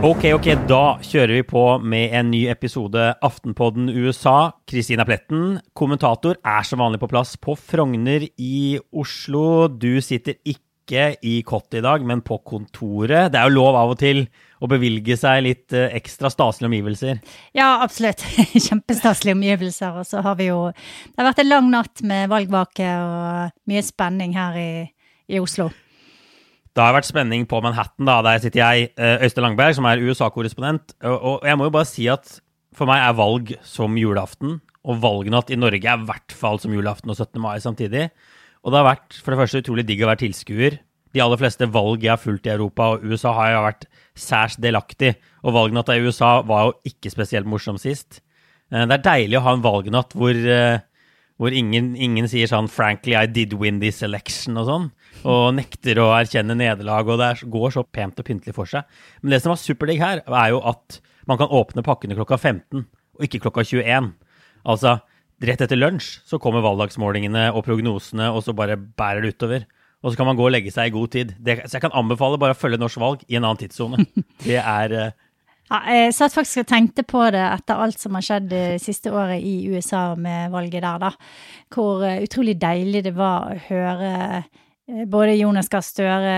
Ok, ok, da kjører vi på med en ny episode Aftenpodden USA. Kristina Pletten, kommentator, er som vanlig på plass på Frogner i Oslo. Du sitter ikke i kottet i dag, men på kontoret. Det er jo lov av og til å bevilge seg litt eh, ekstra staselige omgivelser. Ja, absolutt. Kjempestaselige omgivelser. Og så har vi jo Det har vært en lang natt med valgvake og mye spenning her i, i Oslo. Det har vært spenning på Manhattan. da, Der sitter jeg, eh, Øystein Langberg, som er USA-korrespondent. Og jeg må jo bare si at for meg er valg som julaften. Og valgnatt i Norge er i hvert fall som julaften og 17. mai samtidig. Og det har vært for det første utrolig digg å være tilskuer. De aller fleste valg jeg har fulgt i Europa og USA, har jeg vært særs delaktig. Og valgnatta i USA var jo ikke spesielt morsom sist. Eh, det er deilig å ha en valgnatt hvor, eh, hvor ingen, ingen sier sånn 'frankly, I did win this election' og sånn og nekter å erkjenne nederlag, og det går så pent og pyntelig for seg. Men det som var superdigg her, er jo at man kan åpne pakkene klokka 15, og ikke klokka 21. Altså, rett etter lunsj så kommer valgdagsmålingene og prognosene, og så bare bærer det utover. Og så kan man gå og legge seg i god tid. Det, så jeg kan anbefale bare å følge norsk valg i en annen tidssone. Det er uh... ja, Jeg satt faktisk og tenkte på det etter alt som har skjedd det siste året i USA med valget der, da. Hvor uh, utrolig deilig det var å høre Eh, både Jonas Gahr Støre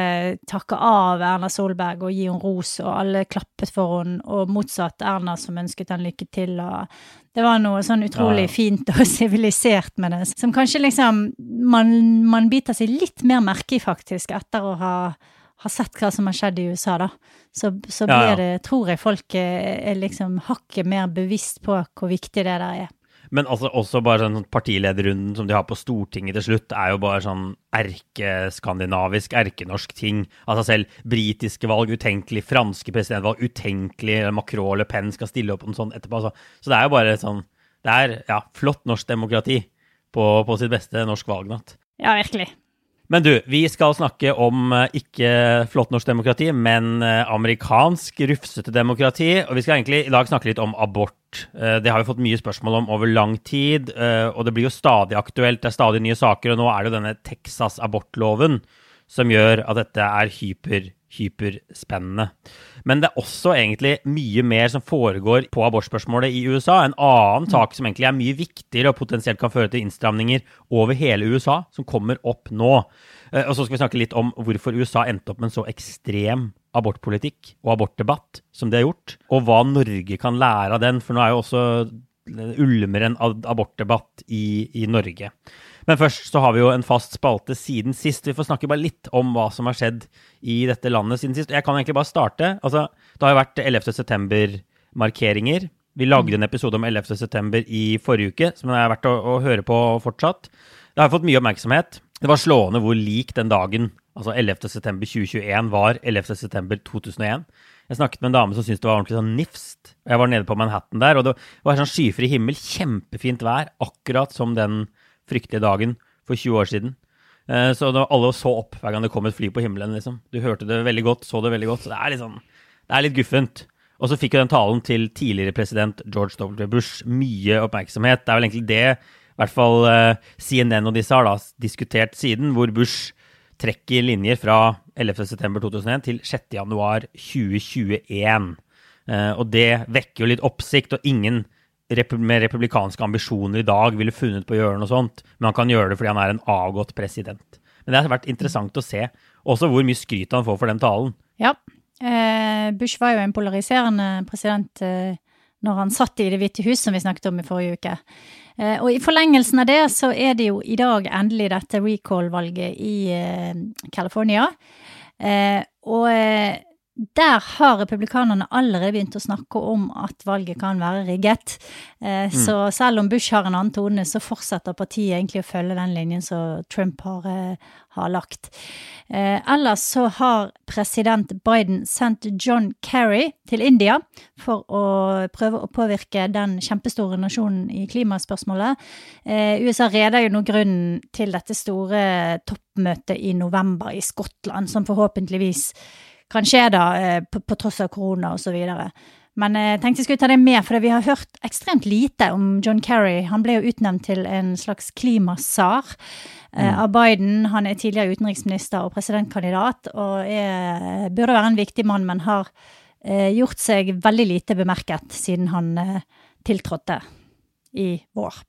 takke av Erna Solberg og gi henne ros, og alle klappet for henne, og motsatt Erna som ønsket han lykke til. og Det var noe sånn utrolig fint og sivilisert med det, som kanskje liksom man, man, biter seg litt mer merke i, faktisk, etter å ha, ha sett hva som har skjedd i USA, da. Så, så blir det, tror jeg folk er liksom hakket mer bevisst på hvor viktig det der er. Men altså, også bare sånn partilederrunden som de har på Stortinget til slutt, er jo bare sånn erkeskandinavisk, erkenorsk ting. Altså selv britiske valg utenkelig, franske presidentvalg utenkelig, Macron eller Penn Pen skal stille opp og sånn etterpå. Altså. Så det er jo bare sånn Det er ja, flott norsk demokrati på, på sitt beste norsk valgnatt. Ja, virkelig. Men du, vi skal snakke om eh, ikke flott norsk demokrati, men eh, amerikansk rufsete demokrati. Og vi skal egentlig i dag snakke litt om abort. Eh, det har vi fått mye spørsmål om over lang tid, og det blir jo stadig aktuelt. Det er stadig nye saker, og nå er det jo denne Texas-abortloven som gjør at dette er hyper hyperspennende. Men det er også egentlig mye mer som foregår på abortspørsmålet i USA. En annen sak som egentlig er mye viktigere og potensielt kan føre til innstramninger over hele USA, som kommer opp nå. Eh, og så skal vi snakke litt om hvorfor USA endte opp med en så ekstrem abortpolitikk og abortdebatt som det har gjort, og hva Norge kan lære av den. For nå er jo også ulmer en abortdebatt i, i Norge. Men først så har vi jo en fast spalte siden sist. Vi får snakke bare litt om hva som har skjedd i dette landet siden sist. Jeg kan egentlig bare starte. Altså, det har jo vært 11. september-markeringer. Vi lagde en episode om 11. september i forrige uke, som er verdt å, å høre på fortsatt. Det har fått mye oppmerksomhet. Det var slående hvor lik den dagen, altså 11. september 2021, var 11. september 2001. Jeg snakket med en dame som syntes det var ordentlig sånn nifst. Jeg var nede på Manhattan der, og det var sånn skyfri himmel, kjempefint vær, akkurat som den fryktelige dagen for 20 år siden. Eh, så alle så opp hver gang det kom et fly på himmelen. liksom. Du hørte det veldig godt, så det veldig godt. Så det er litt, sånn, det er litt guffent. Og så fikk jo den talen til tidligere president George W. Bush mye oppmerksomhet. Det er vel egentlig det i hvert fall eh, CNN og disse har da diskutert siden, hvor Bush trekker linjer fra 11.9.2001 til 6.1.2021. Eh, og det vekker jo litt oppsikt, og ingen med republikanske ambisjoner i dag ville funnet på å gjøre noe sånt, men han kan gjøre det fordi han er en avgått president. Men det har vært interessant å se også hvor mye skryt han får for den talen. Ja. Eh, Bush var jo en polariserende president eh, når han satt i Det hvite hus, som vi snakket om i forrige uke. Eh, og i forlengelsen av det så er det jo i dag endelig dette recall-valget i California. Og der har republikanerne allerede begynt å snakke om at valget kan være rigget. Eh, mm. Så selv om Bush har en annen tone, så fortsetter partiet egentlig å følge den linjen som Trump har, eh, har lagt. Eh, ellers så har president Biden sendt John Kerry til India for å prøve å påvirke den kjempestore nasjonen i klimaspørsmålet. USA reder jo nå grunnen til dette store toppmøtet i november i Skottland, som forhåpentligvis kan skje, da, eh, på, på tross av korona osv. Men jeg tenkte jeg skulle ta det med, for vi har hørt ekstremt lite om John Kerry. Han ble jo utnevnt til en slags klimasar. mm. av Biden. Han er tidligere utenriksminister og presidentkandidat, og er, burde være en viktig mann, men har eh, gjort seg veldig lite bemerket siden han eh, tiltrådte i vår.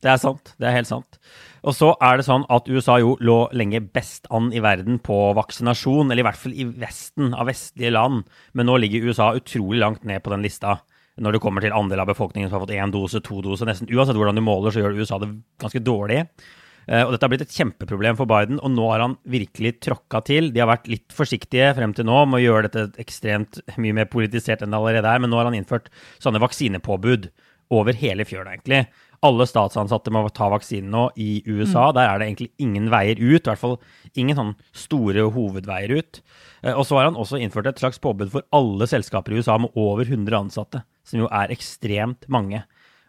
Det er sant. Det er helt sant. Og så er det sånn at USA jo lå lenge best an i verden på vaksinasjon, eller i hvert fall i Vesten av vestlige land. Men nå ligger USA utrolig langt ned på den lista når det kommer til andel av befolkningen som har fått én dose, to dose. Nesten uansett hvordan du måler, så gjør USA det ganske dårlig. Eh, og dette har blitt et kjempeproblem for Biden, og nå har han virkelig tråkka til. De har vært litt forsiktige frem til nå med å gjøre dette ekstremt mye mer politisert enn det allerede er, men nå har han innført sånne vaksinepåbud over hele fjøla, egentlig. Alle statsansatte må ta vaksinen nå i USA. Mm. Der er det egentlig ingen veier ut. I hvert fall ingen sånn store hovedveier ut. Eh, og så har han også innført et slags påbud for alle selskaper i USA med over 100 ansatte, som jo er ekstremt mange.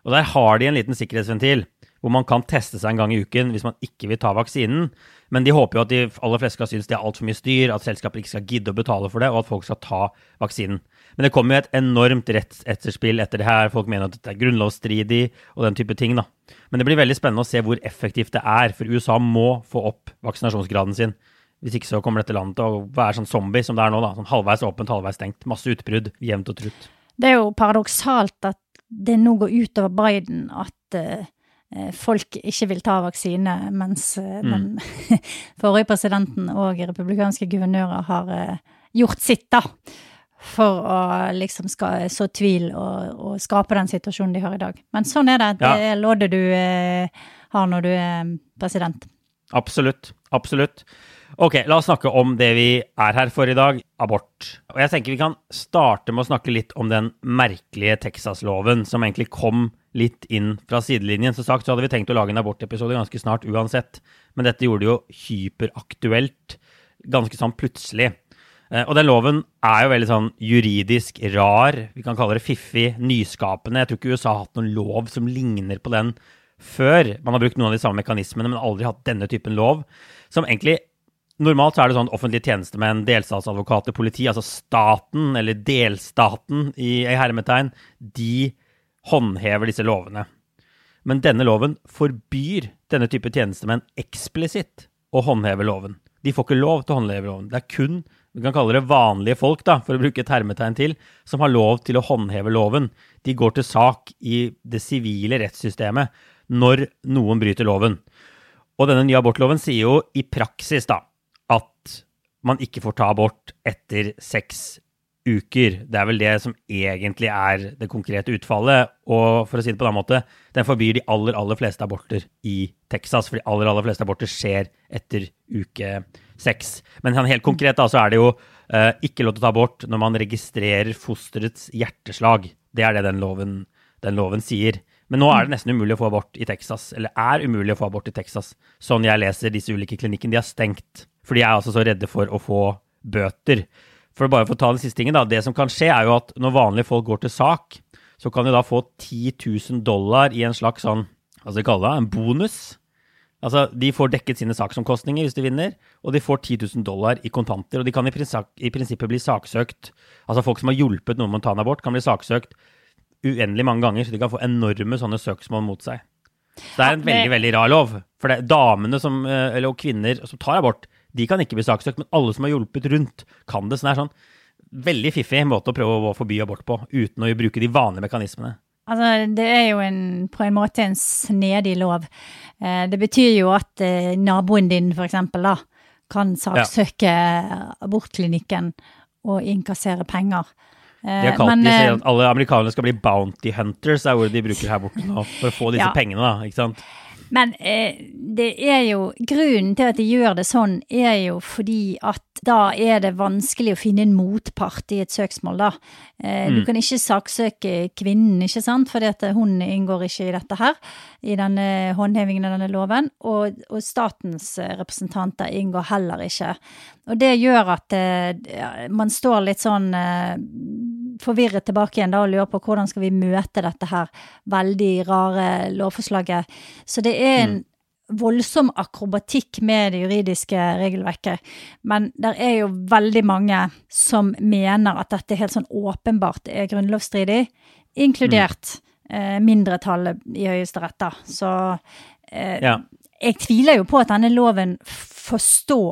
Og der har de en liten sikkerhetsventil hvor man kan teste seg en gang i uken hvis man ikke vil ta vaksinen. Men de håper jo at de aller fleste skal synes det er altfor mye styr, at selskaper ikke skal gidde å betale for det, og at folk skal ta vaksinen. Men det kommer jo et enormt rettsetterspill etter det her. Folk mener at dette er grunnlovsstridig og den type ting. da. Men det blir veldig spennende å se hvor effektivt det er, for USA må få opp vaksinasjonsgraden sin. Hvis ikke så kommer dette landet til å være sånn zombie som det er nå. da. Sånn Halvveis åpent, halvveis stengt. Masse utbrudd jevnt og trutt. Det er jo paradoksalt at det nå går utover Biden at uh, folk ikke vil ta vaksine, mens uh, mm. den forrige presidenten og republikanske guvernører har uh, gjort sitt, da for å liksom skal så tvil og, og, skape den situasjonen de har i dag. Men sånn er det. Det er loddet du eh, har når du er president. Absolutt. Absolutt. Ok, la oss snakke om det vi er her for i dag, abort. Og jeg tenker vi kan starte med å snakke litt om den merkelige Texas-loven som egentlig kom litt inn fra sidelinjen. Som sagt så hadde vi tenkt å lage en abortepisode ganske snart uansett, men dette gjorde det jo hyperaktuelt ganske sånn plutselig. Eh, og den loven er jo veldig sånn juridisk rar. Vi kan kalle det fiffig, nyskapende. Jeg tror ikke USA har hatt noen lov som ligner på den før. Man har brukt noen av de samme mekanismene, men aldri hatt denne typen lov. Som egentlig Normalt så er det sånn offentlige tjenestemenn, delstatsadvokater, politi, altså staten, eller delstaten i hermetegn, de håndhever disse lovene. Men denne loven forbyr denne type tjenestemenn eksplisitt å håndheve loven. De får ikke lov til å håndheve loven. Det er kun vi kan kalle det vanlige folk, da, for å bruke et hermetegn til, som har lov til å håndheve loven. De går til sak i det sivile rettssystemet når noen bryter loven. Og denne nye abortloven sier jo i praksis da, at man ikke får ta abort etter seks uker. Det er vel det som egentlig er det konkrete utfallet. Og for å si det på en annen måte, den forbyr de aller, aller fleste aborter i Texas. For de aller, aller fleste aborter skjer etter uke seks. Men sånn helt konkret da, så er det jo uh, ikke lov til å ta abort når man registrerer fosterets hjerteslag. Det er det den loven, den loven sier. Men nå er det nesten umulig å få abort i Texas. Eller er umulig å få abort i Texas. Sånn jeg leser disse ulike klinikkene. De har stengt. For de er altså så redde for å få bøter. For bare for å ta den siste tingen, da. Det som kan skje, er jo at når vanlige folk går til sak, så kan de da få 10 000 dollar i en slags sånn, hva skal vi kalle det, en bonus. Altså, De får dekket sine saksomkostninger hvis de vinner, og de får 10 000 dollar i kontanter. Og de kan i, prinsippet bli saksøkt Altså folk som har hjulpet noen med å ta en abort, kan bli saksøkt uendelig mange ganger, så de kan få enorme sånne søksmål mot seg. Så det er en veldig veldig rar lov. For det er damene som, eller, og kvinner som tar abort, de kan ikke bli saksøkt, men alle som har hjulpet rundt, kan det. Så det er sånn veldig fiffig måte å prøve å forby abort på, uten å bruke de vanlige mekanismene. Altså, det er jo en, på en måte en snedig lov. Eh, det betyr jo at eh, naboen din, for eksempel, da, kan saksøke ja. abortklinikken og innkassere penger. De har kalt Men, de sier at alle amerikanere skal bli bounty hunters, er ordet de bruker her borte nå, for å få disse ja. pengene, da, ikke sant? Men eh, det er jo Grunnen til at de gjør det sånn, er jo fordi at da er det vanskelig å finne en motpart i et søksmål, da. Eh, mm. Du kan ikke saksøke kvinnen, ikke sant, fordi at hun inngår ikke i dette her, i denne håndhevingen av denne loven. Og, og statens representanter inngår heller ikke. Og det gjør at eh, man står litt sånn eh, forvirret tilbake igjen da og lurer på hvordan skal vi møte dette her veldig rare lovforslaget. Så det er en mm. voldsom akrobatikk med det juridiske regelverket. Men det er jo veldig mange som mener at dette helt sånn åpenbart er grunnlovsstridig, inkludert mm. eh, mindretallet i Høyesterett, da. Så eh, ja. jeg tviler jo på at denne loven får stå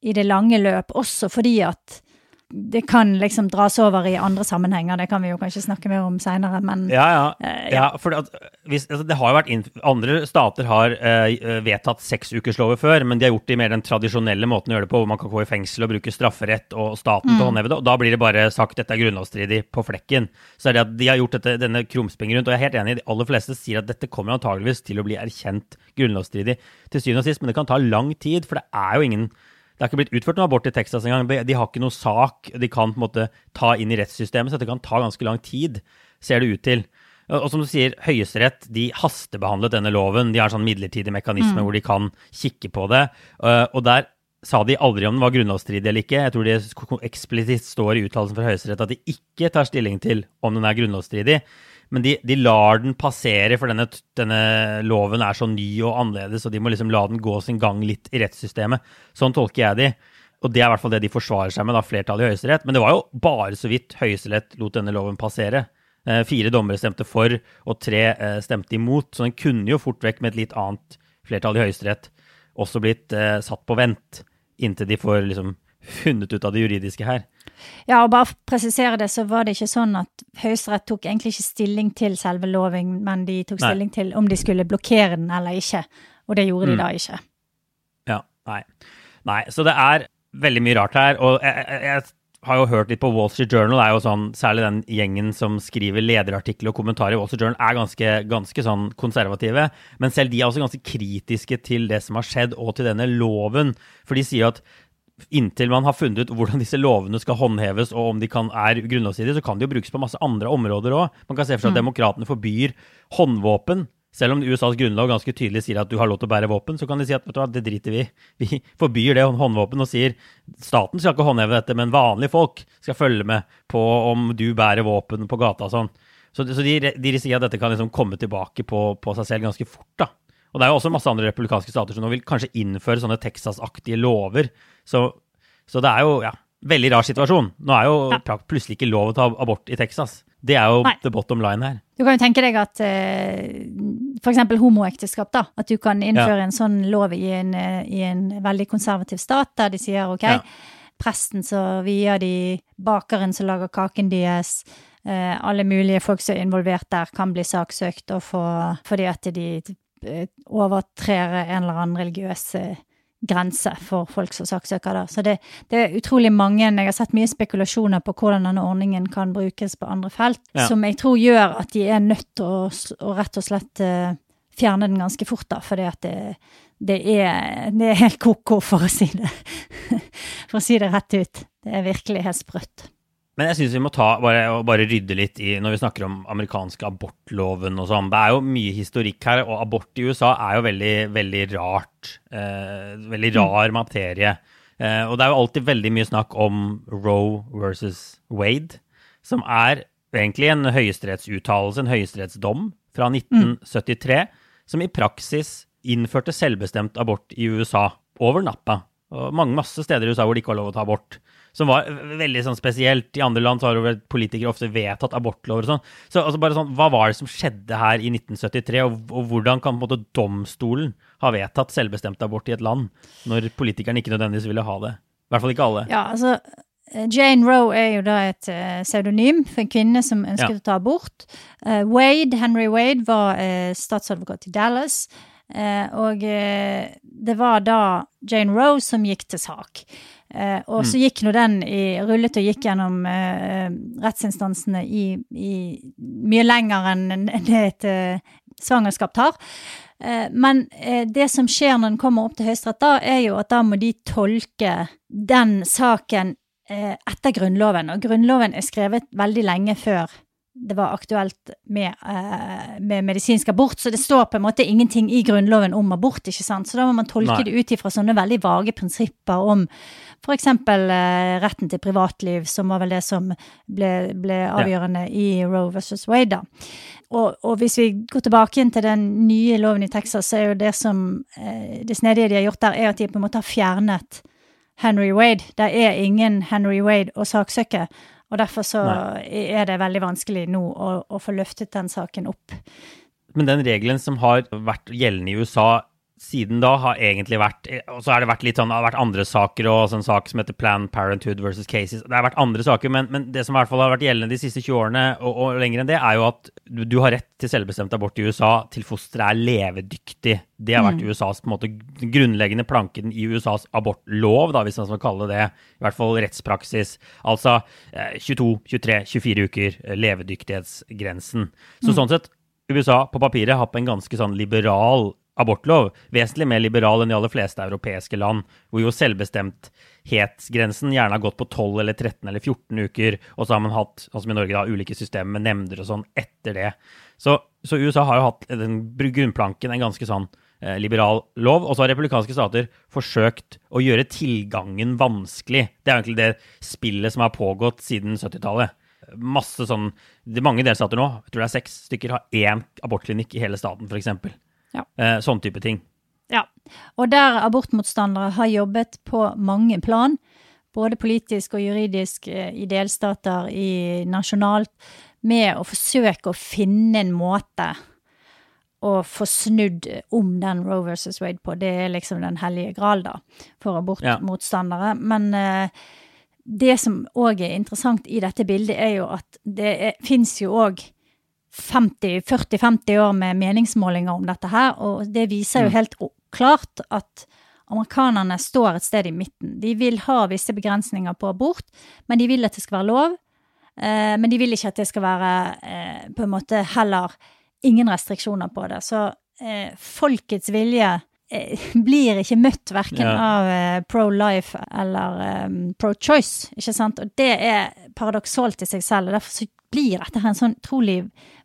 i det lange løp, også fordi at det kan liksom dras over i andre sammenhenger. Det kan vi jo kanskje snakke mer om seinere, men Ja, ja. eh, ja for at, hvis, altså, det har jo vært Andre stater har eh, vedtatt seksukerslover før, men de har gjort det i mer den tradisjonelle måten å gjøre det på, hvor man kan gå i fengsel og bruke strafferett og staten til å håndheve det. Og da blir det bare sagt dette er grunnlovsstridig på flekken. Så er det at de har gjort dette, denne krumspringen rundt, og jeg er helt enig, de aller fleste sier at dette kommer antageligvis til å bli erkjent grunnlovsstridig til syvende og sist, men det kan ta lang tid, for det er jo ingen det har ikke blitt utført noe abort i Texas engang. De, de har ikke noe sak de kan på en måte ta inn i rettssystemet, så dette kan ta ganske lang tid, ser det ut til. Og som du sier, Høyesterett de hastebehandlet denne loven. De har en sånn midlertidig mekanisme hvor de kan kikke på det. Uh, og der sa de aldri om den var grunnlovsstridig eller ikke. Jeg tror det eksplisitt står i uttalelsen fra Høyesterett at de ikke tar stilling til om den er grunnlovsstridig. Men de, de lar den passere, for denne, denne, loven er så ny og annerledes, og de må liksom la den gå sin gang litt i rettssystemet. Sånn tolker jeg de. Og det er i hvert fall det de forsvarer seg med, da, flertallet i Høyesterett. Men det var jo bare så vidt Høyesterett lot denne loven passere. Eh, fire dommere stemte for, og tre eh, stemte imot. Så den kunne jo fort vekk med et litt annet flertall i Høyesterett også blitt eh, satt på vent, inntil de får liksom funnet ut av det juridiske her. Ja, og bare presisere det, så var det ikke sånn at Høyesterett tok egentlig ikke stilling til selve loven, men de tok Nei. stilling til om de skulle blokkere den eller ikke. Og det gjorde Mm. de da ikke. Ja, nei. Nei, så det er veldig mye rart her. Og jeg, jeg, jeg har jo hørt litt på Wall Street Journal, er jo sånn, særlig den gjengen som skriver lederartikler og kommentarer i Wall Street Journal, er ganske, ganske sånn konservative. Men selv de er også ganske kritiske til det som har skjedd, og til denne loven. For de sier at inntil man har funnet ut hvordan disse lovene skal håndheves, og om de kan, er grunnlovsstridige, så kan de jo brukes på masse andre områder òg. Man kan se for seg at demokratene forbyr håndvåpen. Selv om USAs grunnlov ganske tydelig sier at du har lov til å bære våpen, så kan de si at vet du hva, det driter vi. Vi forbyr det håndvåpen og sier staten skal ikke håndheve dette, men vanlige folk skal følge med på om du bærer våpen på gata og sånn. Så, så de, de sier at dette kan liksom komme tilbake på, på seg selv ganske fort. da. Og det er jo også masse andre republikanske stater som nå vil kanskje innføre sånne Texas-aktige lover. Så, så det er jo ja, veldig rar situasjon. Nå er jo Ja. plutselig ikke lov å ta abort i Texas. Det er jo Nei. the bottom line her. Du kan jo tenke deg at eh, eksempel homoekteskap, da. At du kan innføre en sånn lov i en, eh, i en veldig konservativ stat, der de sier ok, Ja. presten så vier de, bakeren som lager kaken deres, eh, alle mulige folk som er involvert der, kan bli saksøkt og få fordi at de overtrer en eller annen religiøs grense for folk som saksøker der. Så det, det er utrolig mange Jeg har sett mye spekulasjoner på hvordan denne ordningen kan brukes på andre felt, Ja. som jeg tror gjør at de er nødt til å, å rett og slett uh, fjerne den ganske fort, da, fordi at det, det, er, det er helt ko-ko, for å si det For å si det rett ut. Det er virkelig helt sprøtt. Men jeg syns vi må ta, bare, bare rydde litt i når vi snakker om amerikanske abortloven og sånn. Det er jo mye historikk her, og abort i USA er jo veldig, veldig rart. Eh, veldig rar materie. Eh, og det er jo alltid veldig mye snakk om Roe versus Wade, som er egentlig en høyesterettsuttalelse, en høyesterettsdom fra 1973, som i praksis innførte selvbestemt abort i USA over natta. Og mange masse steder i USA hvor det ikke var lov å ta abort. Som var veldig sånn spesielt. I andre land så har jo politikere ofte vedtatt abortlover og sånn. Så altså bare sånn, hva var det som skjedde her i 1973, og, og hvordan kan på en måte domstolen ha vedtatt selvbestemt abort i et land, når politikerne ikke nødvendigvis ville ha det? I hvert fall ikke alle. Ja, altså eh, Jane Roe er jo da et uh, pseudonym for en kvinne som ønsket Ja. å ta abort. Uh, Wade, Henry Wade var uh, statsadvokat i Dallas. Og det var da Jane Roe som gikk til sak. Eh, og så gikk nå den i, rullet og gikk gjennom eh, rettsinstansene i, i mye lenger enn det et eh, svangerskap tar. Eh, men eh, det som skjer når den kommer opp til Høyesterett, da, er jo at da må de tolke den saken eh, etter Grunnloven. Og Grunnloven er skrevet veldig lenge før det var aktuelt med, eh, med medisinsk abort, så det står på en måte ingenting i Grunnloven om abort, ikke sant. Så da må man tolke Nei. det ut ifra sånne veldig vage prinsipper om eksempel eh, retten til privatliv, som var vel det som ble, ble avgjørende i Roe versus Wade, da. Og, og hvis vi går tilbake inn til den nye loven i Texas, så er jo det som eh, Det snedige de har gjort der, er at de på en måte har fjernet Henry Wade. Det er ingen Henry Wade å saksøke. Og derfor så er det veldig vanskelig nå å, å få løftet den saken opp. Men den regelen som har vært gjeldende i USA siden da har egentlig vært Og så har det vært litt sånn, det har vært andre saker, og sånn sak som heter Planned Parenthood versus Cases. Det har vært andre saker, men, men, det som i hvert fall har vært gjeldende de siste 20 årene, og, og lenger enn det, er jo at du, du, har rett til selvbestemt abort i USA til fosteret er levedyktig. Det har vært mm. USAs på en måte grunnleggende planken i USAs abortlov, da, hvis man skal kalle det i hvert fall rettspraksis. Altså eh, 22, 23, 24 uker, eh, levedyktighetsgrensen. Så mm. sånn sett USA på papiret har på en ganske sånn liberal abortlov, vesentlig mer liberal enn de aller fleste europeiske land, hvor jo selvbestemthetsgrensen gjerne har gått på 12 eller 13 eller 14 uker, og så har man hatt, sånn som i Norge, da, ulike systemer med nemnder og sånn etter det. Så, så, USA har jo hatt den grunnplanken, en ganske sånn eh, liberal lov, og så har republikanske stater forsøkt å gjøre tilgangen vanskelig. Det er egentlig det spillet som har pågått siden 70-tallet masse sånn Mange delstater nå, jeg tror det er seks stykker, har én abortklinikk i hele staten, f.eks. Ja. Eh, sånn type ting. Ja. Og der abortmotstandere har jobbet på mange plan, både politisk og juridisk eh, i delstater, i nasjonalt, med å forsøke å finne en måte å få snudd om den Roe versus Wade på. Det er liksom den hellige gral, da, for abortmotstandere. Ja. Men eh, det som òg er interessant i dette bildet, er jo at det fins jo òg 40-50 år med meningsmålinger om dette her, og det viser jo mm. helt klart at amerikanerne står et sted i midten. De vil ha visse begrensninger på abort, men de vil at det skal være lov. Eh, men de vil ikke at det skal være eh, på en måte heller ingen restriksjoner på det. Så eh, folkets vilje blir ikke møtt verken ja. av eh, pro-life eller eh, pro-choice, ikke sant. Og det er paradoksalt i seg selv. og Derfor blir dette en sånn utrolig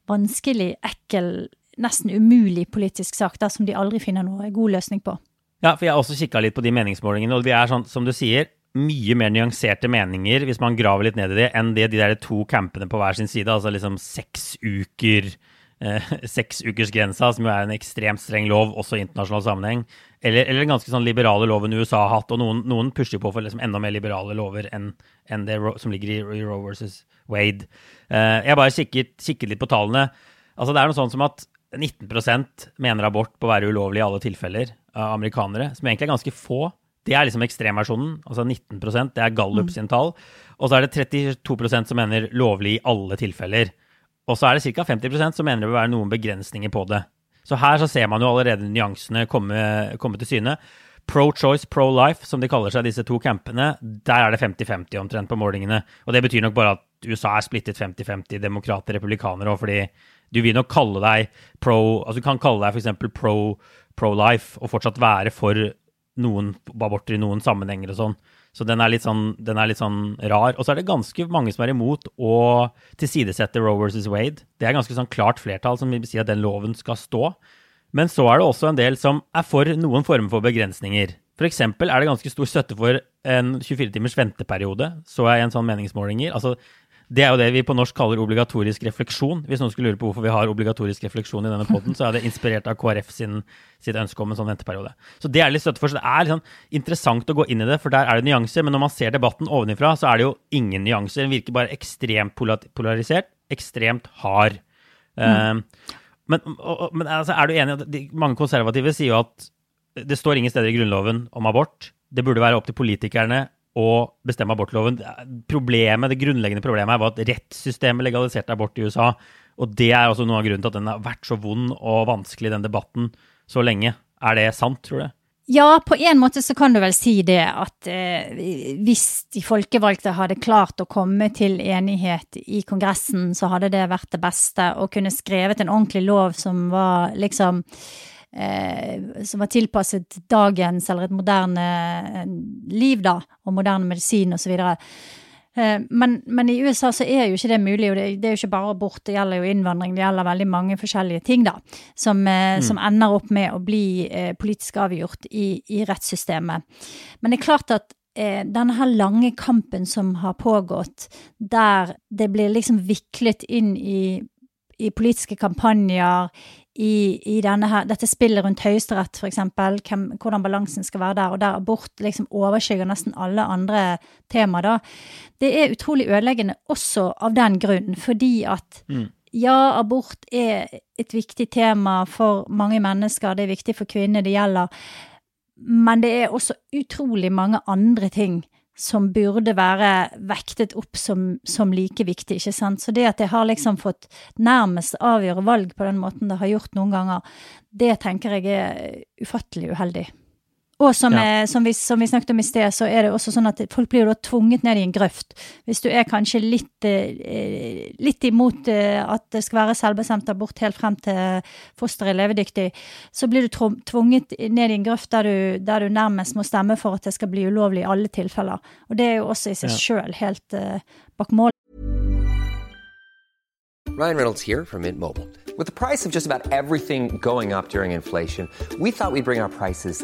vanskelig, ekkel, nesten umulig politisk sak da, som de aldri finner noe god løsning på. Ja, for jeg har også kikka litt på de meningsmålingene, og de er sånn, som du sier, mye mer nyanserte meninger, hvis man graver litt ned i det, enn det de der to campene på hver sin side. Altså liksom seks uker seksukersgrensa, som jo er en ekstremt streng lov, også i internasjonal sammenheng. Eller, eller ganske sånn liberale loven USA har hatt, og noen, noen pusher på for liksom enda mer liberale lover enn, en det som ligger i, i Roe versus Wade. Uh, jeg bare kikket, kikket, litt på tallene. Altså, det er noe sånn som at 19 mener abort på å være ulovlig i alle tilfeller av amerikanere, som egentlig er ganske få. Det er liksom ekstremversjonen. Altså 19% det er Gallup mm. sin tall. Og så er det 32% som mener lovlig i alle tilfeller. Og så er det ca. 50% som mener det vil være noen begrensninger på det. Så her så ser man jo allerede nyansene komme, komme til syne. Pro-choice, pro-life, som de kaller seg, disse to campene, der er det 50-50 omtrent på målingene. Og det betyr nok bare at USA er splittet 50-50, demokrater, republikanere òg, fordi du vil nok kalle deg pro Altså du kan kalle deg f.eks. pro pro-life og fortsatt være for noen aborter i noen sammenhenger og sånn. Så den er, sånn, den er, litt sånn, rar. Og så er det ganske mange som er imot å tilsidesette Roe versus Wade. Det er ganske sånn klart flertall som vil si at den loven skal stå. Men så er det også en del som er for noen former for begrensninger. F.eks. er det ganske stor støtte for en 24 timers venteperiode, så jeg i en sånn meningsmålinger. Altså, det er jo det vi på norsk kaller obligatorisk refleksjon. Hvis noen skulle lure på hvorfor vi har obligatorisk refleksjon i denne poden, så er det inspirert av KrF sin, sitt ønske om en sånn venteperiode. Så det er litt støtte for. Så det er sånn interessant å gå inn i det, for der er det nyanser. Men når man ser debatten ovenifra, så er det jo ingen nyanser. Den virker bare ekstremt polarisert, ekstremt hard. Mm. Uh, men, og, men altså, er du enig i at de, mange konservative sier jo at det står ingen steder i Grunnloven om abort. Det burde være opp til politikerne å bestemme abortloven. Problemet, Det grunnleggende problemet var at rettssystemet legaliserte abort i USA. Og det er også noe av grunnen til at den har vært så vond og vanskelig, den debatten, så lenge. Er det sant, tror du? Ja, på en måte så kan du vel si det at eh, hvis de folkevalgte hadde klart å komme til enighet i Kongressen, så hadde det vært det beste. Å kunne skrevet en ordentlig lov som var liksom eh, som var tilpasset dagens eller et moderne eh, liv, da, og moderne medisin osv. Eh, men, men, i USA så er jo ikke det mulig, og det, det, er jo ikke bare abort, det gjelder jo innvandring, det gjelder veldig mange forskjellige ting, da, som, eh, mm. som ender opp med å bli politisk avgjort i, i, rettssystemet. Men det er klart at denne her lange kampen som har pågått, der det blir liksom viklet inn i i politiske kampanjer, i, i her, dette spillet rundt Høyesterett, f.eks., hvordan balansen skal være der, og der abort liksom overskygger nesten alle andre temaer, da. Det er utrolig ødeleggende også av den grunn, fordi at mm. ja, abort er et viktig tema for mange mennesker. Det er viktig for kvinner det gjelder. Men det er også utrolig mange andre ting som burde være vektet opp som, som, like viktig, ikke sant. Så det at jeg har liksom fått nærmest avgjøre valg på den måten det har gjort noen ganger, det tenker jeg er ufattelig uheldig. Og som, ja. er, som, vi, som, vi, snakket om i sted, så er det også sånn at folk blir jo da tvunget ned i en grøft. Hvis du er kanskje litt, eh, litt imot eh, at det skal være selvbestemt abort helt frem til fosteret er levedyktig, så blir du tvunget ned i en grøft der du, der du, nærmest må stemme for at det skal bli ulovlig i alle tilfeller. Og det er jo også i seg ja. sjøl helt uh, bak mål. Ryan Reynolds here from Mint Mobile. With the price of just about everything going up during inflation, we thought we'd bring our prices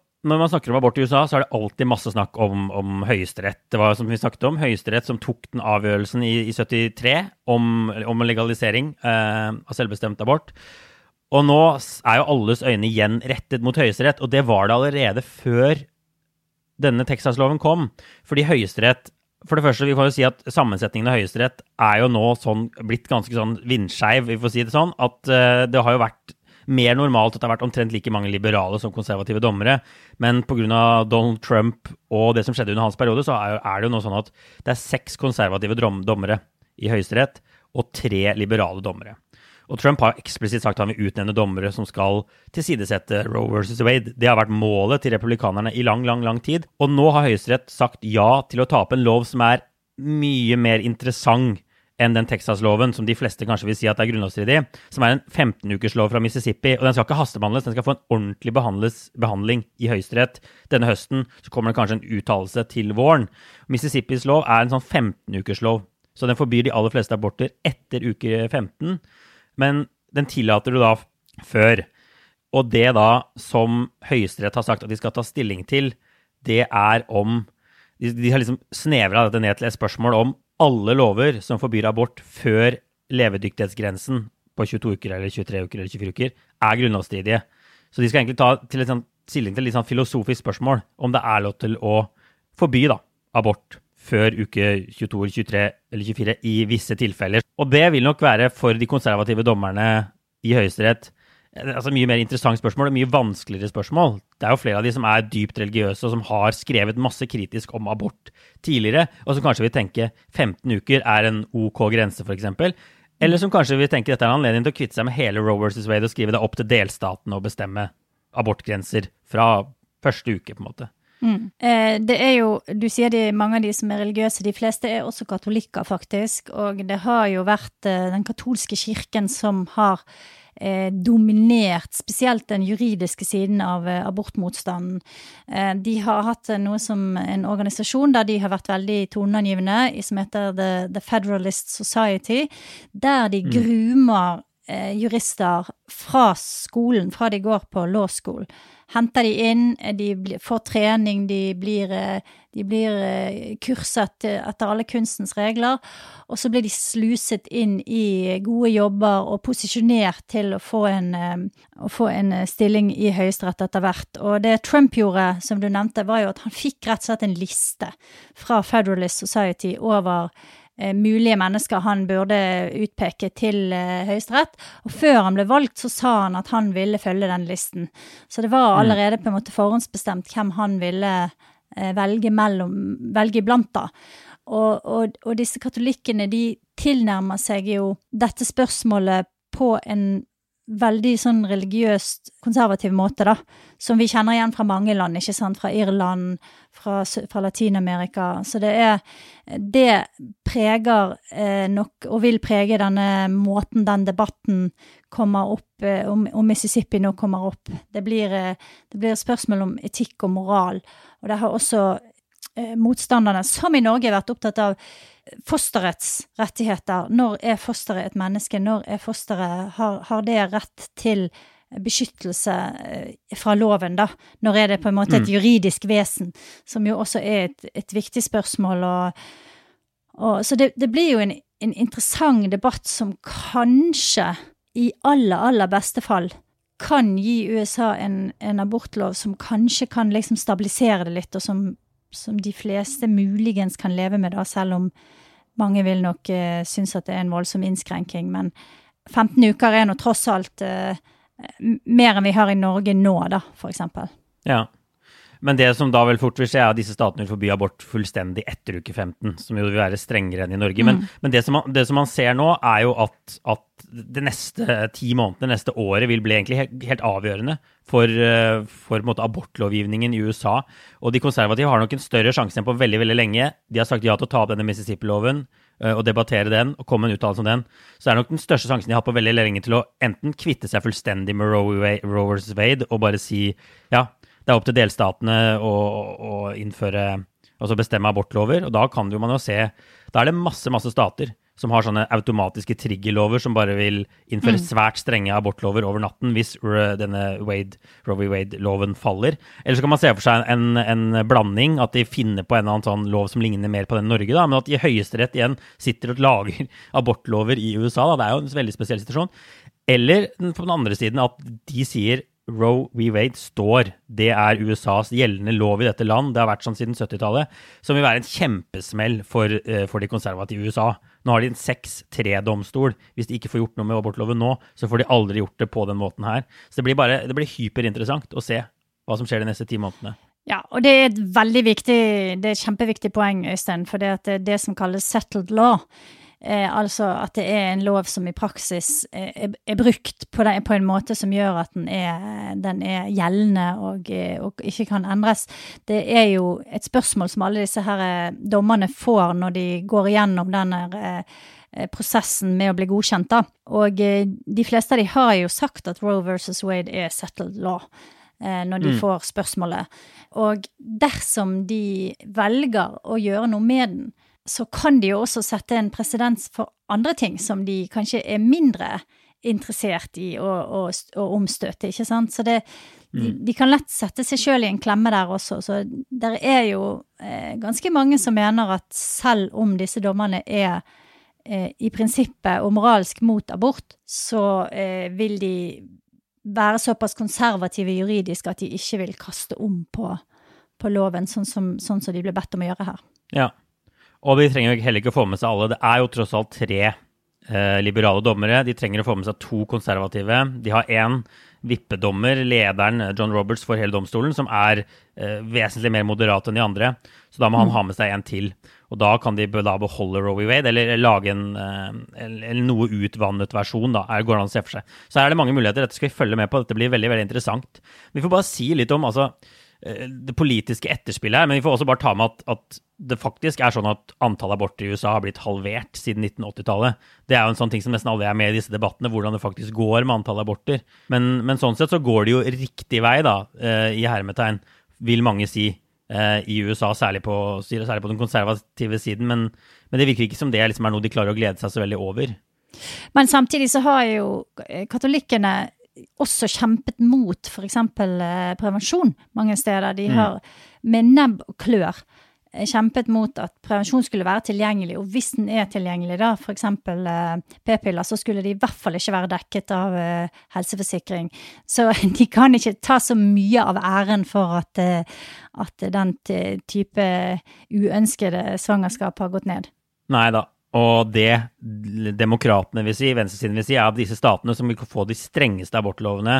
når man snakker om abort i USA, så er det alltid masse snakk om, om Høyesterett. Det var som vi snakket om, Høyesterett som tok den avgjørelsen i, i 73 om, om legalisering eh, av selvbestemt abort. Og nå er jo alles øyne igjen rettet mot Høyesterett, og det var det allerede før denne Texas-loven kom. Fordi Høyesterett For det første, vi får jo si at sammensetningen av Høyesterett er jo nå sånn, blitt ganske sånn vindskeiv, vi får si det sånn, at eh, det har jo vært mer normalt at det har vært omtrent like mange liberale som konservative dommere. Men pga. Donald Trump og det som skjedde under hans periode, så er, det jo nå sånn at det er seks konservative dommere i Høyesterett og tre liberale dommere. Og Trump har eksplisitt sagt at han vil utnevne dommere som skal tilsidesette Roe versus Wade. Det har vært målet til republikanerne i lang, lang, lang tid. Og nå har Høyesterett sagt ja til å ta opp en lov som er mye mer interessant enn den Texas-loven som de fleste kanskje vil si at er grunnlovsstridig, som er en 15-ukerslov fra Mississippi. Og den skal ikke hastebehandles, den skal få en ordentlig behandling i Høyesterett. Denne høsten så kommer det kanskje en uttalelse til våren. Mississippis lov er en sånn 15-ukerslov, så den forbyr de aller fleste aborter etter uke 15. Men den tillater du da før. Og det da som Høyesterett har sagt at de skal ta stilling til, det er om De, de har liksom snevra dette ned til et spørsmål om alle lover som forbyr abort før levedyktighetsgrensen på 22 uker eller 23 uker eller 24 uker, er grunnlovsstridige. Så de skal egentlig ta til et sånt, stilling til et litt sånn filosofisk spørsmål om det er lov til å forby da, abort før uke 22 eller 23 eller 24 i visse tilfeller. Og det vil nok være for de konservative dommerne i Høyesterett altså mye mer interessant spørsmål og mye vanskeligere spørsmål. Det er jo flere av de som er dypt religiøse, og som har skrevet masse kritisk om abort tidligere, og som kanskje vil tenke 15 uker er en OK grense, f.eks. Eller som kanskje vil tenke dette er en anledning til å kvitte seg med hele Roe versus Wade og skrive det opp til delstatene og bestemme abortgrenser fra første uke, på en måte. Mm. Eh, det er jo, Du sier de, mange av de som er religiøse, de fleste er også katolikker, faktisk. Og det har jo vært eh, den katolske kirken som har eh, dominert spesielt den juridiske siden av eh, abortmotstanden. Eh, de har hatt noe som en organisasjon der de har vært veldig toneangivende, som heter The, The Federalist Society, der de mm. grumer eh, jurister fra skolen, fra de går på law school henter de inn, de får trening, de blir, eh, de blir eh, kurset etter alle kunstens regler. Og så blir de sluset inn i gode jobber og posisjonert til å få en, eh, å få en stilling i Høyesterett etter hvert. Og det Trump gjorde, som du nevnte, var jo at han fikk rett og slett en liste fra Federalist Society over Eh, mulige mennesker han burde utpeke til eh, Høyesterett. Og før han ble valgt, så sa han at han ville følge den listen. Så det var mm. allerede på en måte forhåndsbestemt hvem han ville eh, velge, mellom, velge iblant, da. Og, og, og disse katolikkene, de tilnærmer seg jo dette spørsmålet på en veldig sånn religiøst konservativ måte, da. Som vi kjenner igjen fra mange land, ikke sant. Fra Irland, fra, fra Latin-Amerika. Så det er Det preger eh, nok, og vil prege denne måten den debatten kommer opp eh, om, om, Mississippi nå kommer opp. Det blir, eh, det blir spørsmål om etikk og moral. Og det har også eh, motstanderne, som i Norge, vært opptatt av fosterets rettigheter. Når er fosteret et menneske? Når er fosteret Har, har det rett til beskyttelse eh, fra loven, da? Når er det på en måte et juridisk vesen? Som jo også er et, et viktig spørsmål. Og, og, så det, det blir jo en, en interessant debatt som kanskje, i aller, aller beste fall, kan gi USA en, en abortlov som kanskje kan liksom stabilisere det litt, og som, som de fleste muligens kan leve med, da, selv om mange vil nok uh, synes at det er en voldsom innskrenking. Men 15 uker er nå tross alt uh, mer enn vi har i Norge nå, da, eksempel. Ja. Men det som da vel fort vil skje, er at disse statene vil forby abort fullstendig etter uke 15, som jo vil være strengere enn i Norge. Men, men det, som man, det, som man, ser nå, er jo at, at det neste ti månedene, neste året, vil bli egentlig helt, helt avgjørende for, eh, for måte, abortlovgivningen i USA. Og de konservative har nok en større sjanse enn på veldig veldig lenge. De har sagt ja til å ta opp denne Mississippi-loven eh, og debattere den og komme med en uttalelse om den. Så det er nok den største sjansen de har på veldig lenge til å enten kvitte seg fullstendig med Roe vs. Wade og bare si ja, det er opp til delstatene å, å innføre Altså bestemme abortlover. Og da kan jo man jo se Da er det masse, masse stater som har sånne automatiske triggerlover som bare vil innføre mm. svært strenge abortlover over natten hvis denne Wade, Roe Wade-loven faller. Eller så kan man se for seg en, en, blanding, at de finner på en eller annen sånn lov som ligner mer på den Norge, da, men at de i Høyesterett igjen sitter og lager abortlover i USA. Da. Det er jo en veldig spesiell situasjon. Eller på den andre siden at de sier Roe v. Wade står. Det er USAs gjeldende lov i dette land. Det har vært sånn siden 70-tallet. Som vil være en kjempesmell for, uh, for de konservative i USA. Nå har de en 6-3-domstol. Hvis de ikke får gjort noe med abortloven nå, så får de aldri gjort det på den måten her. Så det blir bare det blir hyperinteressant å se hva som skjer de neste ti månedene. Ja, og det er et veldig viktig, det er et kjempeviktig poeng, Øystein. For det, det som kalles settled law, Eh, altså at det er en lov som i praksis er, er brukt på, den, på, en måte som gjør at den er, den er gjeldende og, og, ikke kan endres. Det er jo et spørsmål som alle disse her eh, dommerne får når de går igjennom denne eh, prosessen med å bli godkjent. Da. Og eh, de fleste av de har jo sagt at Roe versus Wade er settled law eh, når de mm. får spørsmålet. Og dersom de velger å gjøre noe med den, så kan de jo også sette en presedens for andre ting som de kanskje er mindre interessert i å, å, å omstøte, ikke sant. Så det, de, mm. de, kan lett sette seg sjøl i en klemme der også. Så det er jo eh, ganske mange som mener at selv om disse dommerne er eh, i prinsippet og moralsk mot abort, så eh, vil de være såpass konservative juridisk at de ikke vil kaste om på, på loven, sånn som, sånn som de ble bedt om å gjøre her. Ja, og de trenger heller ikke å få med seg alle. Det er jo tross alt tre eh, liberale dommere. De trenger å få med seg to konservative. De har én vippedommer, lederen John Roberts for hele domstolen, som er eh, vesentlig mer moderat enn de andre. Så da må han mm. ha med seg en til. Og da kan de da beholde Rowie Wade, eller lage en, eh, en noe utvannet versjon. da, er, går an å se for seg. Så her er det mange muligheter. Dette skal vi følge med på. Dette blir veldig veldig interessant. Vi får bare si litt om altså, det politiske etterspillet her, men vi får også bare ta med at, at, det faktisk er sånn at antallet aborter i USA har blitt halvert siden 1980-tallet. Det er jo en sånn ting som nesten alle er med i disse debattene, hvordan det faktisk går med antallet aborter. Men, men sånn sett så går det jo riktig vei, da, eh, i hermetegn, vil mange si, eh, i USA, særlig på, særlig på den konservative siden. Men, men, det virker ikke som det liksom er noe de klarer å glede seg så veldig over. Men samtidig så har jo katolikkene også kjempet mot f.eks. Eh, prevensjon mange steder. De mm. har med nebb og klør eh, kjempet mot at prevensjon skulle være tilgjengelig, og hvis den er tilgjengelig, da, f.eks. Eh, p-piller, så skulle de i hvert fall ikke være dekket av eh, helseforsikring. Så de kan ikke ta så mye av æren for at, eh, at den type uønskede svangerskap har gått ned. Nei da, og det demokratene vil si, venstresiden vil si, er at disse statene som vil få de strengeste abortlovene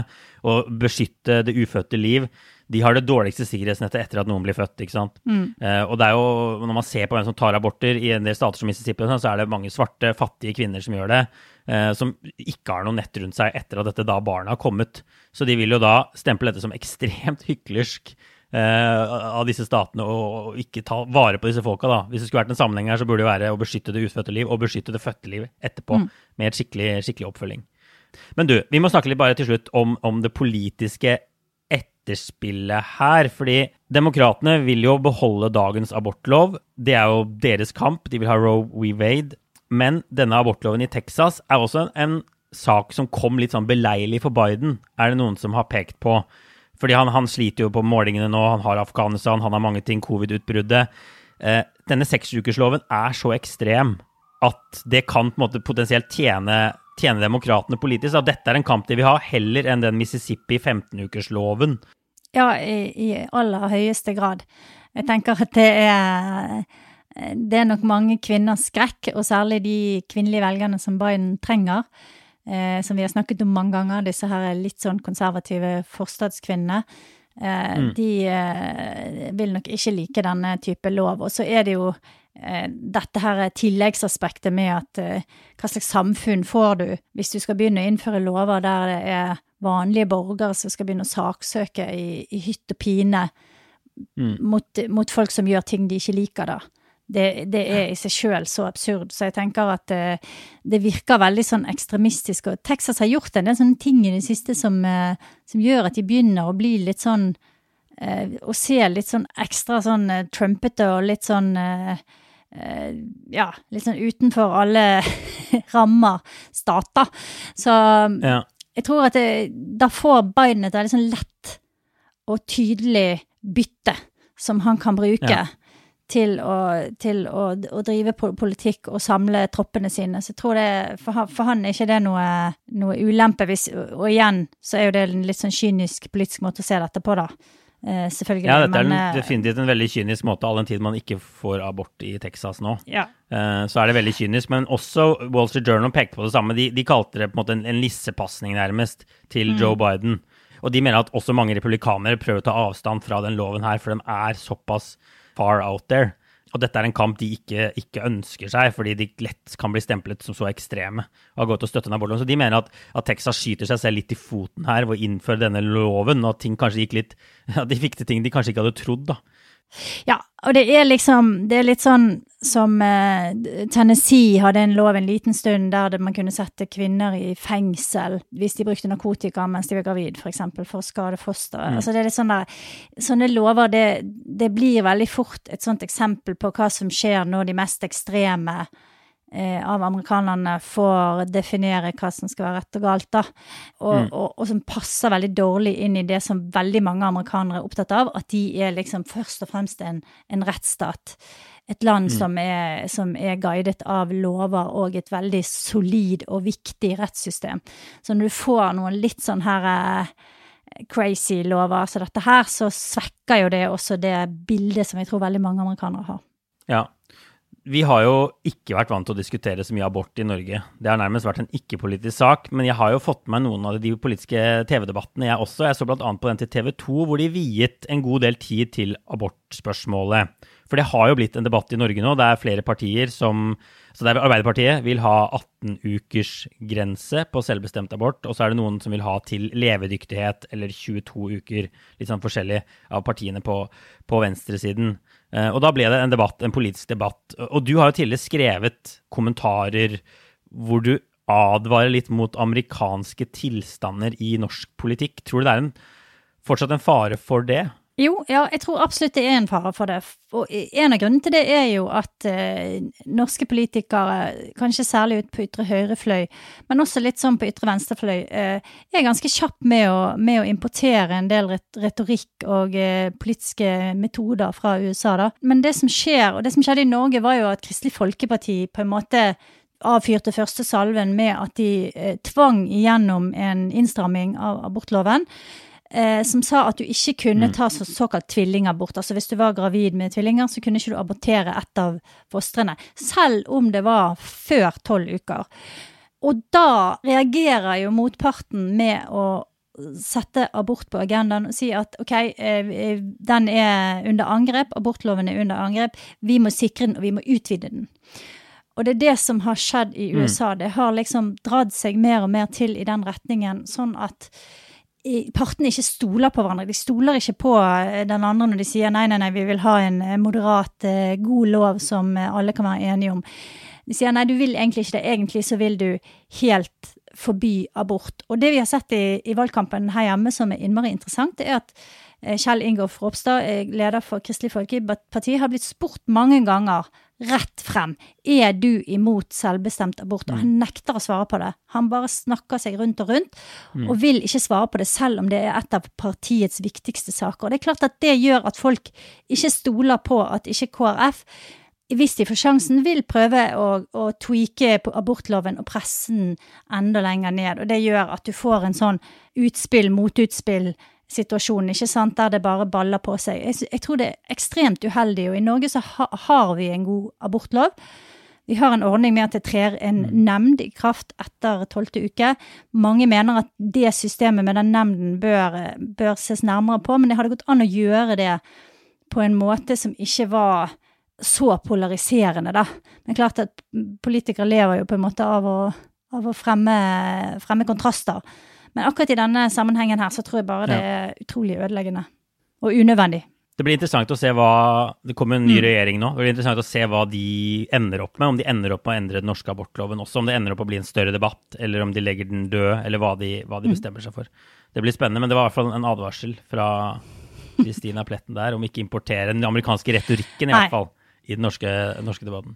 og beskytte det ufødte liv, de har det dårligste sikkerhetsnettet etter at noen blir født. ikke sant? Mm. Uh, og det er jo, Når man ser på hvem som tar aborter i en del stater som Mississippi, sånn, så er det mange svarte, fattige kvinner som gjør det, uh, som ikke har noe nett rundt seg etter at dette da barnet har kommet. Så de vil jo da stemple dette som ekstremt hyklersk av disse statene og, ikke ta vare på disse folka. da. Hvis det skulle vært en sammenheng her, så burde det være å beskytte det ufødte liv og beskytte det fødte liv etterpå, mm. med et skikkelig, skikkelig, oppfølging. Men du, vi må snakke litt bare til slutt om, om det politiske etterspillet her. Fordi demokratene vil jo beholde dagens abortlov. Det er jo deres kamp. De vil ha Roe We Wade. Men denne abortloven i Texas er også en, en sak som kom litt sånn beleilig for Biden, er det noen som har pekt på. Fordi han, han sliter jo på målingene nå. Han har Afghanistan, han har mange ting, covid-utbruddet. Eh, denne seksukersloven er så ekstrem at det kan på en måte potensielt tjene, tjene demokratene politisk. At dette er en kamp de vil ha, heller enn den Mississippi 15-ukersloven. Ja, i, i aller høyeste grad. Jeg tenker at det er det er nok mange kvinners skrekk, og særlig de kvinnelige velgerne som Biden trenger. Eh, som vi har snakket om mange ganger, disse her litt sånn konservative forstadskvinnene. Eh, mm. De eh, vil nok ikke like denne type lov. Og så er det jo eh, dette her tilleggsaspektet med at eh, hva slags samfunn får du hvis du skal begynne å innføre lover der det er vanlige borgere som skal begynne å saksøke i, i hytt og pine mm. mot, mot, folk som gjør ting de ikke liker, da. Det, det, er i seg sjøl så absurd. Så jeg tenker at uh, det virker veldig sånn ekstremistisk. Og Texas har gjort en del sånne ting i det siste som, uh, som gjør at de begynner å bli litt sånn uh, Å se litt sånn ekstra sånn trumpete og litt sånn ja, litt sånn utenfor alle rammer stater. Så ja. jeg tror at det, da får Biden et veldig sånn lett og tydelig bytte som han kan bruke. Ja til, å, til å, å, drive politikk og samle troppene sine. Så jeg tror det, for han, for han er ikke det noe, noe ulempe. Hvis, og igjen så er jo det en litt sånn kynisk politisk måte å se dette på, da. Eh, selvfølgelig. Ja, dette men, er en, eh, definitivt en veldig kynisk måte, all den tid man ikke får abort i Texas nå. Ja. Eh, så er det veldig kynisk. Men også Wall Street Journal pekte på det samme. De, de kalte det på en måte en, en lissepasning, nærmest, til mm. Joe Biden. Og de mener at også mange republikanere prøver å ta avstand fra den loven her, for den er såpass far out there. Og dette er en kamp de ikke, ikke, ønsker seg, fordi de lett kan bli stemplet som så ekstreme. og har gått og støttet abortloven. Så de mener at, at, Texas skyter seg selv litt i foten her ved å innføre denne loven, og at ting kanskje gikk litt, at de fikk til ting de kanskje ikke hadde trodd. da. Ja, og det er liksom Det er litt sånn som eh, Tennessee hadde en lov en liten stund der man kunne sette kvinner i fengsel hvis de brukte narkotika mens de var gravid, f.eks. For, eksempel, for å skade fosteret. Mm. Altså det er litt sånn der, Sånne lover, det, det blir veldig fort et sånt eksempel på hva som skjer når de mest ekstreme eh, av amerikanerne får definere hva som skal være rett og galt, da. Og, mm. og, og, som passer veldig dårlig inn i det som veldig mange amerikanere er opptatt av, at de er liksom først og fremst en, en rettsstat. Et land mm. som, er, som, er, guidet av lover og et veldig solid og viktig rettssystem. Så når du får noen litt sånn her eh, crazy lover som dette her, så svekker jo det også det bildet som jeg tror veldig mange amerikanere har. Ja, vi har jo ikke vært vant til å diskutere så mye abort i Norge. Det har nærmest vært en ikke-politisk sak. Men jeg har jo fått med meg noen av de politiske TV-debattene, jeg også. Jeg så bl.a. på den til TV 2, hvor de viet en god del tid til abortspørsmålet. For det har jo blitt en debatt i Norge nå. Det er flere partier som Så det er Arbeiderpartiet vil ha 18-ukersgrense på selvbestemt abort. Og så er det noen som vil ha til levedyktighet eller 22 uker. Litt sånn forskjellig av partiene på, på venstresiden. Eh, og da ble det en debatt, en politisk debatt. Og du har jo tidligere skrevet kommentarer hvor du advarer litt mot amerikanske tilstander i norsk politikk. Tror du det er en, fortsatt en fare for det? Jo, ja, jeg tror absolutt det er en fare for det. Og en av grunnene til det er jo at eh, norske politikere, kanskje særlig ut på ytre høyrefløy, men også litt sånn på ytre venstrefløy, eh, er ganske kjapp med å, med å importere en del retorikk og eh, politiske metoder fra USA, da. Men det som skjer, og det som skjedde i Norge, var jo at Kristelig Folkeparti på en måte avfyrte første salven med at de eh, tvang igjennom en innstramming av abortloven eh, som sa at du ikke kunne mm. ta så, såkalt tvillingabort. Altså hvis du var gravid med tvillinger, så kunne ikke du abortere ett av fostrene. Selv om det var før tolv uker. Og da reagerer jo motparten med å sette abort på agendaen og si at ok, eh, den er under angrep, abortloven er under angrep, vi må sikre den, og vi må utvide den. Og det er det som har skjedd i mm. USA. Det har liksom dratt seg mer og mer til i den retningen, sånn at partene ikke stoler på hverandre. De stoler ikke på eh, den andre når de sier nei, nei, nei, vi vil ha en eh, moderat, eh, god lov som alle kan være enige om. De sier nei, du vil egentlig ikke det. Egentlig så vil du helt forby abort. Og det vi har sett i, i valgkampen her hjemme som er innmari interessant, det er at Kjell Ingolf Ropstad, leder for Kristelig Folkeparti, har blitt spurt mange ganger rett frem er du imot selvbestemt abort. Og han nekter å svare på det. Han bare snakker seg rundt og rundt, og vil ikke svare på det selv om det er et av partiets viktigste saker. Og det er klart at det gjør at folk ikke stoler på at ikke KrF hvis de får sjansen, vil prøve å, å tweake på abortloven og presse den enda lenger ned. Og det gjør at du får en sånn utspill-motutspill-situasjon, ikke sant, der det bare baller på seg. Jeg, jeg, tror det er ekstremt uheldig, og i Norge så ha, har vi en god abortlov. Vi har en ordning med at det trer en nemnd i kraft etter tolvte uke. Mange mener at det systemet med den nemnden bør, bør ses nærmere på, men det hadde gått an å gjøre det på en måte som ikke var så polariserende, da. Men klart at politikere lever jo på en måte av å, av å fremme, fremme, kontraster. Men akkurat i denne sammenhengen her så tror jeg bare det er utrolig ødeleggende. Og unødvendig. Det blir interessant å se hva Det kommer en ny mm. regjering nå. Det blir interessant å se hva de ender opp med. Om de ender opp med å endre den norske abortloven også. Om det ender opp med å bli en større debatt, eller om de legger den død, eller hva de, hva de mm. bestemmer seg for. Det blir spennende, men det var i hvert fall en advarsel fra Kristina Pletten der om ikke importere den amerikanske retorikken, i hvert fall i den norske, norske debatten.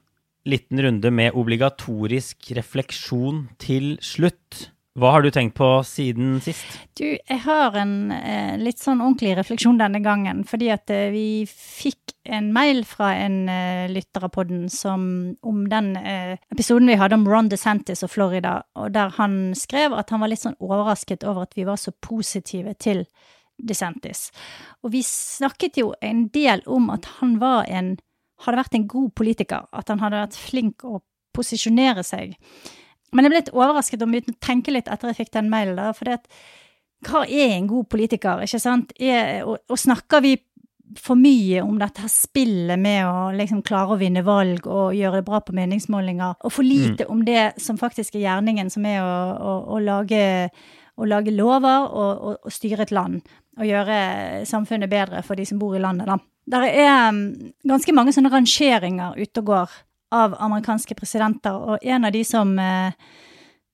liten runde med obligatorisk refleksjon til slutt. Hva har du tenkt på siden sist? Du, jeg har en eh, litt sånn ordentlig refleksjon denne gangen. Fordi at eh, vi fikk en mail fra en eh, lytter av podden som, om den eh, episoden vi hadde om Ron DeSantis og Florida, og der han skrev at han var litt sånn overrasket over at vi var så positive til DeSantis. Og vi snakket jo en del om at han var en hadde vært en god politiker, at han hadde vært flink å posisjonere seg. Men jeg ble litt overrasket om uten å tenke litt etter jeg fikk den mailen. der, for hva er en god politiker, ikke sant? Er, og, og, snakker vi for mye om dette her spillet med å liksom klare å vinne valg og gjøre det bra på meningsmålinger, og for lite mm. om det som faktisk er gjerningen, som er å, å, å, lage, å lage, lover og, og, styre et land. Og gjøre samfunnet bedre for de som bor i landet, da. Der er um, ganske mange sånne rangeringer ute og går av amerikanske presidenter, og en av de som, eh,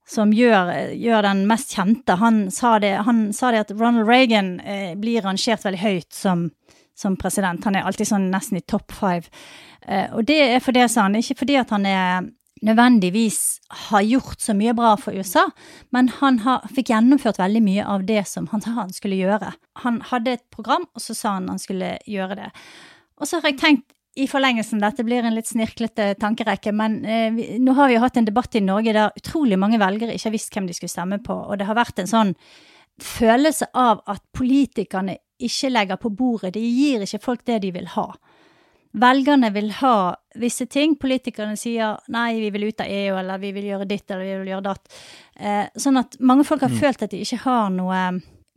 som gjør, gjør, den mest kjente, han sa det, han sa det at Ronald Reagan eh, blir rangert veldig høyt som, som, president. Han er alltid sånn nesten i topp five. Eh, og det er for det, sa han, ikke fordi at han er nødvendigvis har gjort så mye bra for USA, men han har, fikk gjennomført veldig mye av det som han sa han skulle gjøre. Han hadde et program, og så sa han han skulle gjøre det. Og så har jeg tenkt i forlengelsen, dette blir en litt snirklete tankerekke, men eh, vi, nå har vi jo hatt en debatt i Norge der utrolig mange velgere ikke har visst hvem de skulle stemme på, og det har vært en sånn følelse av at politikerne ikke legger på bordet, de gir ikke folk det de vil ha. Velgerne vil ha visse ting, politikerne sier nei, vi vil ut av EU, eller vi vil gjøre ditt, eller vi vil gjøre datt. Eh, sånn at mange folk har mm. følt at de ikke har noe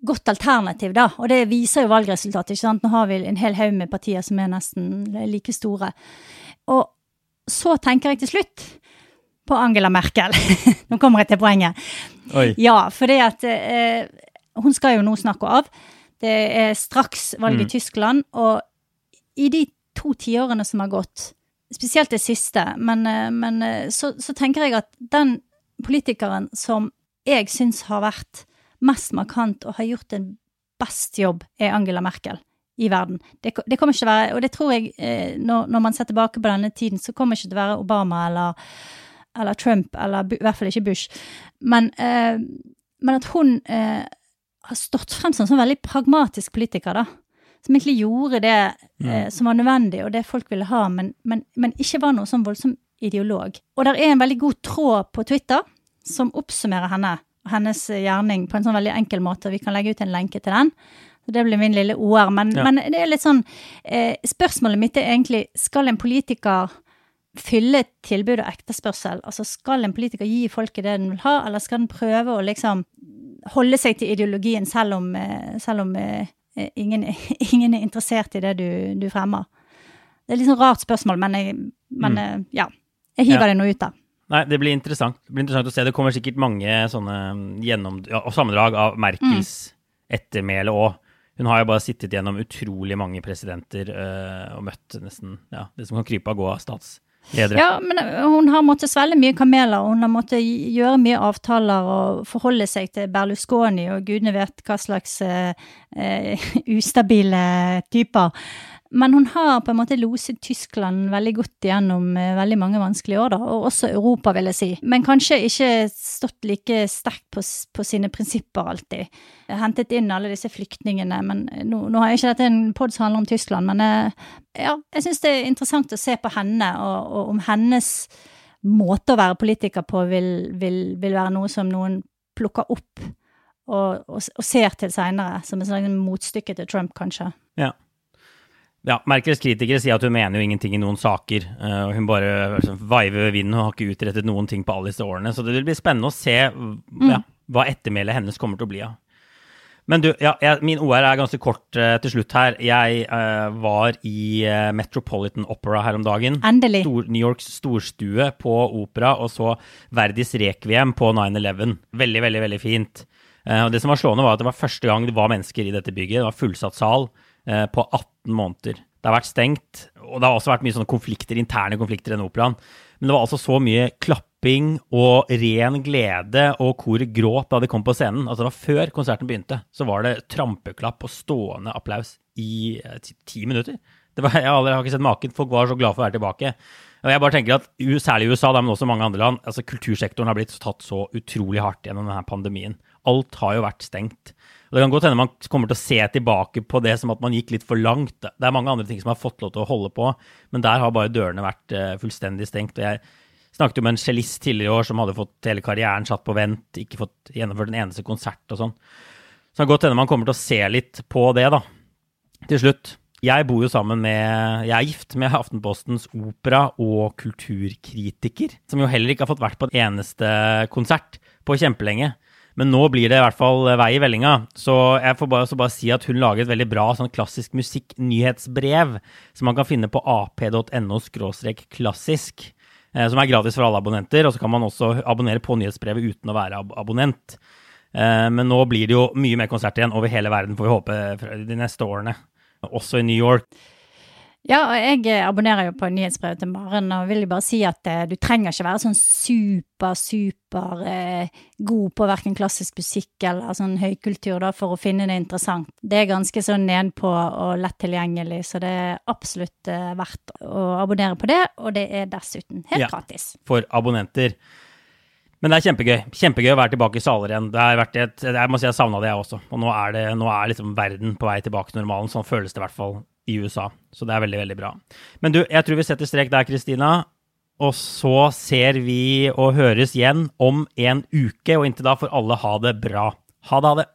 godt alternativ, da. Og det viser jo valgresultatet. ikke sant? Nå har vi en hel haug med partier som er nesten like store. Og så tenker jeg til slutt på Angela Merkel. Nå kommer jeg til poenget. Oi. Ja, for det at eh, hun skal jo nå snakke av. Det er straks valg i Mm. Tyskland, og i de to tiårene som har gått, spesielt det siste, men, eh, men eh, så, så tenker jeg at den politikeren som jeg syns har vært mest markant og har gjort en best jobb, er Angela Merkel i verden. Det, det kommer ikke til å være, og det tror jeg, eh, når, når man ser tilbake på denne tiden, så kommer det ikke til å være Obama eller, eller Trump, eller i hvert fall ikke Bush. Men, men at hun har stått frem som en sånn veldig pragmatisk politiker, da. Som egentlig gjorde det eh, som var nødvendig, og det folk ville ha, men, men, men ikke var noe sånn voldsom ideolog. Og det er en veldig god tråd på Twitter som oppsummerer henne og hennes gjerning på en sånn veldig enkel måte. Vi kan legge ut en lenke til den. Så det blir min lille OR. Men, Ja. men det er litt sånn eh, Spørsmålet mitt er egentlig skal en politiker fylle tilbud og etterspørsel? Altså skal en politiker gi folket det den vil ha, eller skal den prøve å liksom holde seg til ideologien selv om, eh, selv om eh, ingen, ingen er interessert i det du, du fremmer? Det er litt sånn rart spørsmål, men, jeg, men mm. ja. Jeg hiver Mm. Ja. det nå ut, da. Nei, det blir interessant. Det blir interessant å se. Det kommer sikkert mange sånne gjennom, ja, sammendrag av Merkels ettermæle òg. Hun har jo bare sittet gjennom utrolig mange presidenter øh, og møtt nesten ja, det som kan krype og gå av statsledere. Ja, men eh, hun har måttet svelge mye kameler, og hun har måttet gjøre mye avtaler og forholde seg til Berlusconi, og gudene vet hva slags eh, eh, ustabile typer. Men hun har på en måte loset Tyskland veldig godt gjennom eh, veldig mange vanskelige år, da, og også Europa, vil jeg si. Men kanskje ikke stått like sterkt på, på sine prinsipper alltid. Hentet inn alle disse flyktningene, men nå, nå har jeg ikke dette en pod som handler om Tyskland, men eh, ja, jeg syns det er interessant å se på henne, og, og om hennes måte å være politiker på vil, vil, vil være noe som noen plukker opp og, og, og ser til seinere, som et motstykke til Trump, kanskje. Ja. Ja, Merkels kritikere sier at hun mener jo ingenting i noen saker. eh, og Hun bare liksom, veiver ved vinden og har ikke utrettet noen ting på alle disse årene. Så det vil bli spennende å se ja, hva ettermælet hennes kommer til å bli av. Men du, ja, jeg, min OR er ganske kort uh, til slutt her. Jeg uh, var i uh, Metropolitan Opera her om dagen. Endelig. Stor, New Yorks storstue på opera, og så Verdis Requiem på 9-11. Veldig, veldig, veldig fint. Og det som var slående, var at det var første gang det var mennesker i dette bygget. Det var fullsatt sal på 18 måneder. Det har vært stengt, og det har også vært mye sånne konflikter, interne konflikter i denne operaen. Men det var altså så mye klapping og ren glede, og koret gråt da de kom på scenen. Altså det var Før konserten begynte, så var det trampeklapp og stående applaus i eh, ti, minutter. Var, jeg aldri- jeg har ikke sett maken. Folk var så glad for å være tilbake. Og jeg bare tenker at Særlig i USA, men også mange andre land, altså kultursektoren har blitt tatt så utrolig hardt gjennom denne pandemien. Alt har jo vært stengt. Og Det kan godt hende man kommer til å se tilbake på det som at man gikk litt for langt. Det er mange andre ting som har fått lov til å holde på, men der har bare dørene vært eh, fullstendig stengt. Og jeg snakket jo med en cellist tidligere i år som hadde fått hele karrieren satt på vent, ikke fått gjennomført en eneste konsert og sånn. Så det kan godt hende man kommer til å se litt på det, da. Til slutt. Jeg bor jo sammen med Jeg er gift med Aftenpostens opera- og kulturkritiker, som jo heller ikke har fått vært på en eneste konsert på kjempelenge. Men nå blir det i hvert fall vei i vellinga. Så jeg får bare, bare si at hun lager et veldig bra sånn klassisk musikknyhetsbrev som man kan finne på ap.no klassisk. eh, Som er gratis for alle abonnenter. Og så kan man også abonnere på nyhetsbrevet uten å være ab abonnent. Eh, Men nå blir det jo mye mer konsert igjen over hele verden, får vi håpe, de neste årene. Også i New York. Ja, og jeg eh, abonnerer jo på nyhetsbrevet til Maren, og vil jo bare si at eh, du trenger ikke være sånn super, super eh, god på hverken klassisk musikk eller sånn høykultur da, for å finne det interessant. Det er ganske sånn nedpå og lett tilgjengelig, så det er absolutt eh, verdt å abonnere på det, og det er dessuten helt Ja. gratis. for abonnenter. Men det er kjempegøy. Kjempegøy å være tilbake i saler igjen. Det har vært et, jeg må si jeg savna det, jeg også. Og nå er, det, nå er liksom verden på vei tilbake til normalen. Sånn føles det i hvert fall i USA. Så det er veldig, veldig bra. Men du, jeg tror vi setter strek der, Kristina. Og så ser vi og høres igjen om en uke, og inntil da får alle ha det bra. Ha det, ha det.